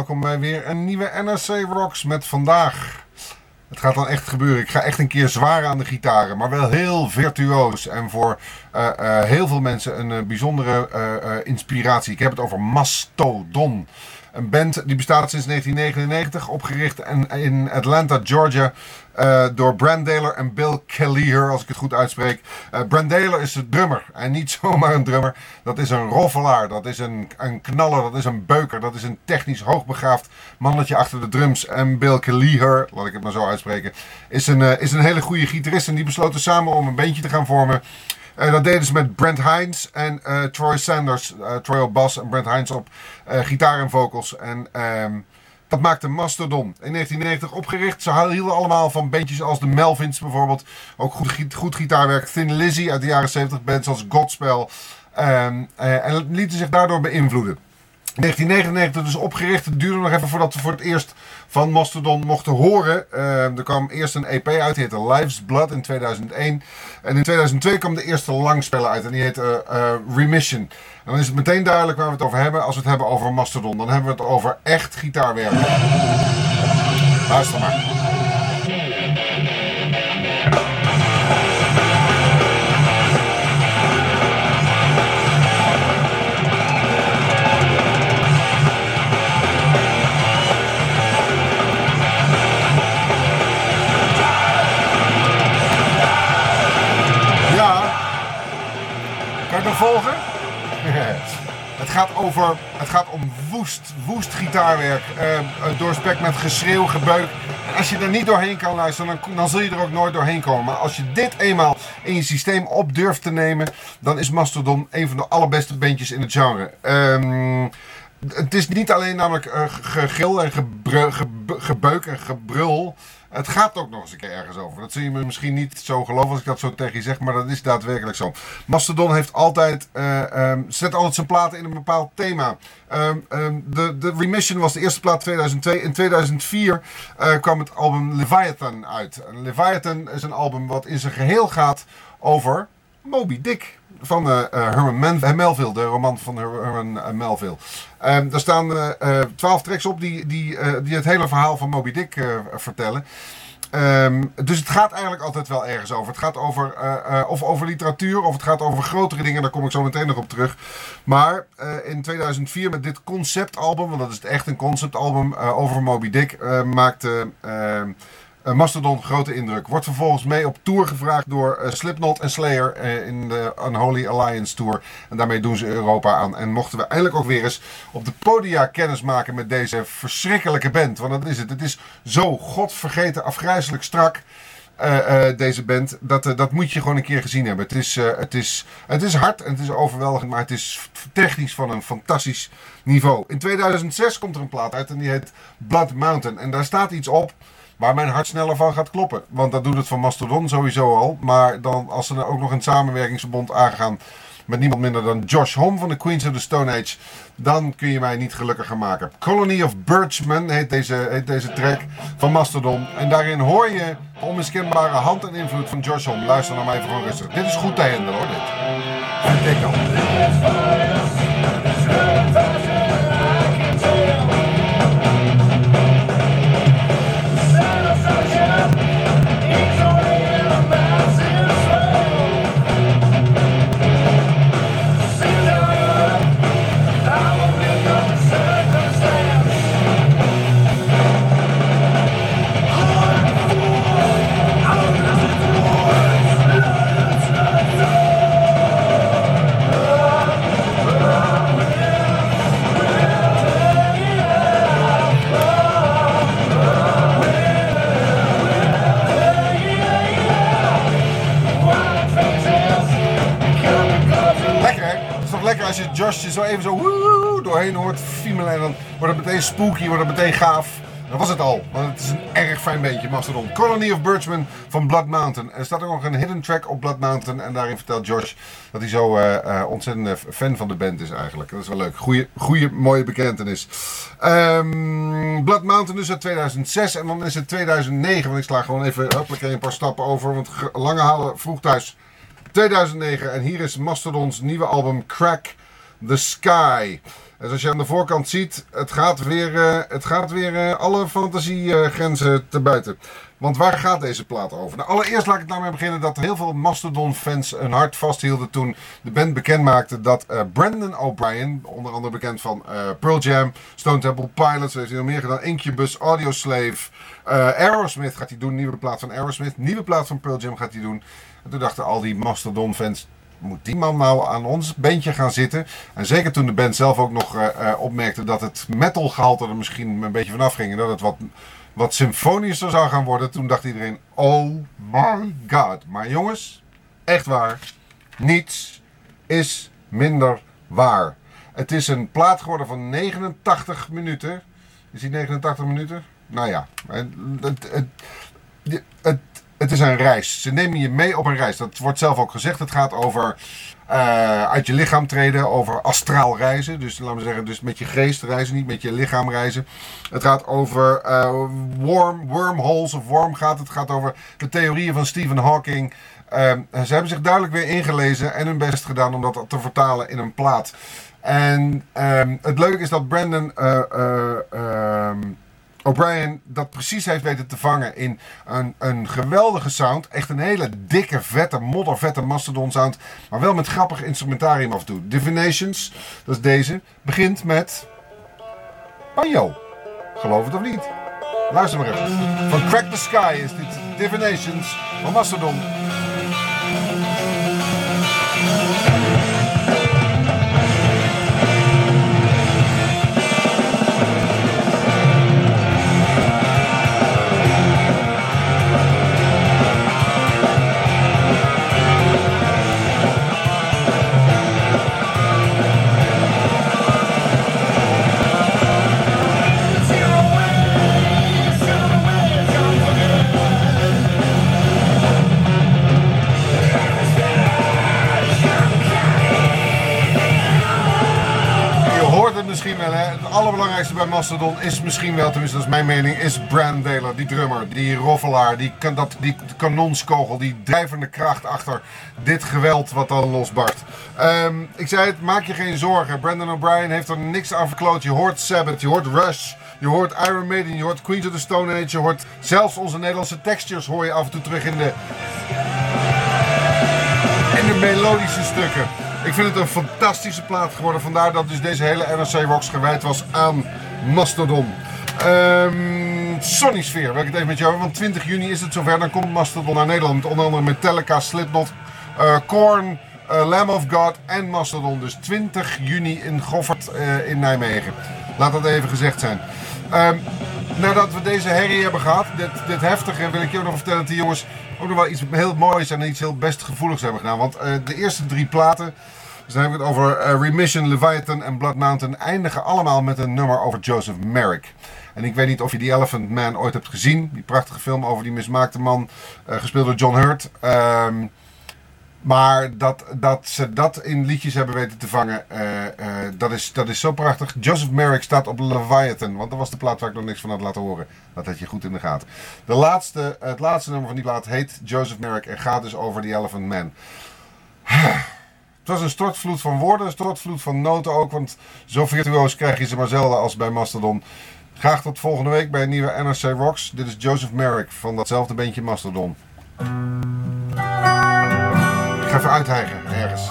Welkom bij weer een nieuwe NRC Rocks met vandaag. Het gaat dan echt gebeuren. Ik ga echt een keer zwaar aan de gitaren, maar wel heel virtuoos. En voor uh, uh, heel veel mensen een uh, bijzondere inspiratie. Ik heb het over Mastodon. Een band die bestaat sinds 1999, opgericht in Atlanta, Georgia. Uh, door Brandaler en Bill Kelliher, als ik het goed uitspreek. Uh, Brandaler is de drummer. En niet zomaar een drummer. Dat is een roffelaar. Dat is een, een knaller. Dat is een beuker. Dat is een technisch hoogbegaafd mannetje achter de drums. En Bill Kelliher, laat ik het maar zo uitspreken, is een, uh, is een hele goede gitarist. En die besloten samen om een bandje te gaan vormen. Dat deden ze met Brent Hines en Troy Sanders. Troy op bas en Brent Hines op gitaar en vocals. En um, dat maakte Mastodon. In 1990 opgericht. Ze hielden allemaal van bandjes als de Melvins bijvoorbeeld. Ook goed, goed gitaarwerk. Thin Lizzy uit de jaren 70. Bands als Godspell. Um, en lieten zich daardoor beïnvloeden. 1999 dus opgericht. Het duurde nog even voordat we voor het eerst van Mastodon mochten horen. Uh, er kwam eerst een EP uit, die heette Life's Blood in 2001. En in 2002 kwam de eerste langspeler uit en die heette uh, Remission. En dan is het meteen duidelijk waar we het over hebben. Als we het hebben over Mastodon, dan hebben we het over echt gitaarwerk. Luister maar. Volgen? het, gaat over, het gaat om woest, woest gitaarwerk. Uh, doorspekt met geschreeuw, gebeuk. Als je er niet doorheen kan luisteren, dan, dan zul je er ook nooit doorheen komen. Maar als je dit eenmaal in je systeem op durft te nemen, dan is Mastodon een van de allerbeste bandjes in het genre. Um, het is niet alleen namelijk uh, gegil en gebreu, gebeuk en gebrul. Het gaat ook nog eens een keer ergens over. Dat zul je me misschien niet zo geloven als ik dat zo tegen je zeg, maar dat is daadwerkelijk zo. Mastodon heeft altijd, uh, um, zet altijd zijn platen in een bepaald thema. Um, um, de, de Remission was de eerste plaat 2002. In 2004 uh, kwam het album Leviathan uit. Leviathan is een album wat in zijn geheel gaat over Moby Dick van uh, Herman Man Melville, de roman van Herman Melville. Um, daar staan twaalf tracks op die, die, die het hele verhaal van Moby Dick vertellen. Um, dus het gaat eigenlijk altijd wel ergens over. Het gaat over, of over literatuur, of het gaat over grotere dingen. Daar kom ik zo meteen nog op terug. Maar in 2004 met dit conceptalbum, want dat is echt een conceptalbum over Moby Dick, maakte ehm, uh, Mastodon, grote indruk. Wordt vervolgens mee op tour gevraagd door uh, Slipknot en Slayer uh, in de Unholy Alliance Tour. En daarmee doen ze Europa aan. En mochten we eindelijk ook weer eens op de podia kennis maken met deze verschrikkelijke band. Want dat is het. Het is zo godvergeten afgrijzelijk strak. deze band, dat, dat moet je gewoon een keer gezien hebben. Het is, het, is, het is hard en het is overweldigend, maar het is technisch van een fantastisch niveau. In 2006 komt er een plaat uit en die heet Blood Mountain. En daar staat iets op Waar mijn hart sneller van gaat kloppen. Want dat doet het van Mastodon sowieso al. Maar dan als ze er ook nog een samenwerkingsverbond aangaan met niemand minder dan Josh Homme van de Queens of the Stone Age. Dan kun je mij niet gelukkiger maken. Colony of Birchmen heet deze, heet deze track van Mastodon. En daarin hoor je de onmiskenbare hand en invloed van Josh Homme. Luister naar mij even rustig. Dit is goed te handelen hoor, dit. En ik dan. Je Josh zo even zo doorheen hoort fiemelen. En dan wordt het meteen spooky, wordt het meteen gaaf. Dat was het al, want het is een erg fijn beentje, Mastodon. Colony of Birchmen van Blood Mountain. Er staat ook nog een hidden track op Blood Mountain. En daarin vertelt Josh dat hij zo uh, ontzettend fan van de band is eigenlijk. Dat is wel leuk. Goeie, goeie mooie bekentenis. Um, Blood Mountain dus uit 2006. En dan is het 2009. Want ik sla gewoon even hoppakee, een paar stappen over. Want lange halen vroeg thuis. 2009. En hier is Mastodons nieuwe album Crack the Sky. En zoals je aan de voorkant ziet, het gaat weer, uh, het gaat weer uh, alle fantasiegrenzen te buiten. Want waar gaat deze plaat over? Nou, allereerst laat ik daarmee beginnen dat heel veel Mastodon-fans een hart vasthielden toen de band bekend maakte dat uh, Brandon O'Brien, onder andere bekend van Pearl Jam, Stone Temple Pilots, heeft nog meer gedaan, Incubus, Audioslave, Aerosmith gaat hij doen, nieuwe plaat van Aerosmith, nieuwe plaat van Pearl Jam gaat hij doen. En toen dachten al die Mastodon-fans, moet die man nou aan ons bandje gaan zitten? En zeker toen de band zelf ook nog uh, uh, opmerkte dat het metal gehalte er misschien een beetje vanaf ging. En dat het wat, wat symfonischer zou gaan worden. Toen dacht iedereen, oh my god. Maar jongens, echt waar. Niets is minder waar. Het is een plaat geworden van 89 minuten. Is die 89 minuten? Nou ja, het, het, het het is een reis. Ze nemen je mee op een reis. Dat wordt zelf ook gezegd. Het gaat over uh, uit je lichaam treden, over astraal reizen. Dus laten we zeggen, dus met je geest reizen, niet met je lichaam reizen. Het gaat over uh, worm, wormholes of worm gaat. Het gaat over de theorieën van Stephen Hawking. Uh, ze hebben zich duidelijk weer ingelezen en hun best gedaan om dat te vertalen in een plaat. En um, het leuke is dat Brandon uh, O'Brien dat precies heeft weten te vangen in een, een geweldige sound. Echt een hele dikke, vette, moddervette Mastodon sound. Maar wel met grappig instrumentarium af en toe. Divinations, dat is deze, begint met banjo. Geloof het of niet. Luister maar even. Van Crack the Sky is dit Divinations van Mastodon. Hè. Het allerbelangrijkste bij Mastodon is misschien wel, tenminste dat is mijn mening, is Brand Daler, die drummer, die roffelaar, die, dat, die kanonskogel, die drijvende kracht achter dit geweld wat dan losbarst. Um, ik zei het, maak je geen zorgen. Brandon O'Brien heeft er niks aan verkloot. Je hoort Sabbath, je hoort Rush, je hoort Iron Maiden, je hoort Queens of the Stone Age, je hoort zelfs onze Nederlandse textures hoor je af en toe terug in de, in de melodische stukken. Ik vind het een fantastische plaat geworden. Vandaar dat dus deze hele NRC Rocks gewijd was aan Mastodon. Um, Sony Sphere, wil ik het even met jou Want 20 juni is het zover. Dan komt Mastodon naar Nederland. Onder andere Metallica, Slipknot, uh, Korn, uh, Lamb of God en Mastodon. Dus 20 juni in Goffert uh, in Nijmegen. Laat dat even gezegd zijn. Um, nadat we deze herrie hebben gehad, dit, dit heftige, wil ik je ook nog vertellen dat die jongens ook nog wel iets heel moois en iets heel best gevoeligs hebben gedaan. Want uh, de eerste drie platen, dus dan hebben we het over uh, Remission, Leviathan en Blood Mountain, eindigen allemaal met een nummer over Joseph Merrick. En ik weet niet of je die Elephant Man ooit hebt gezien. Die prachtige film over die mismaakte man, uh, gespeeld door John Hurt. Um, maar dat, dat ze dat in liedjes hebben weten te vangen, uh, uh, dat, is, dat is zo prachtig. Joseph Merrick staat op Leviathan, want dat was de plaat waar ik nog niks van had laten horen. Dat had je goed in de gaten. De laatste, het laatste nummer van die plaat heet Joseph Merrick en gaat dus over The Elephant Man. Het was een stortvloed van woorden, een stortvloed van noten ook, want zo virtuoos krijg je ze maar zelden als bij Mastodon. Graag tot volgende week bij een nieuwe NRC Rocks. Dit is Joseph Merrick van datzelfde bandje Mastodon. Ga even uithijgen ergens,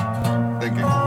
denk ik.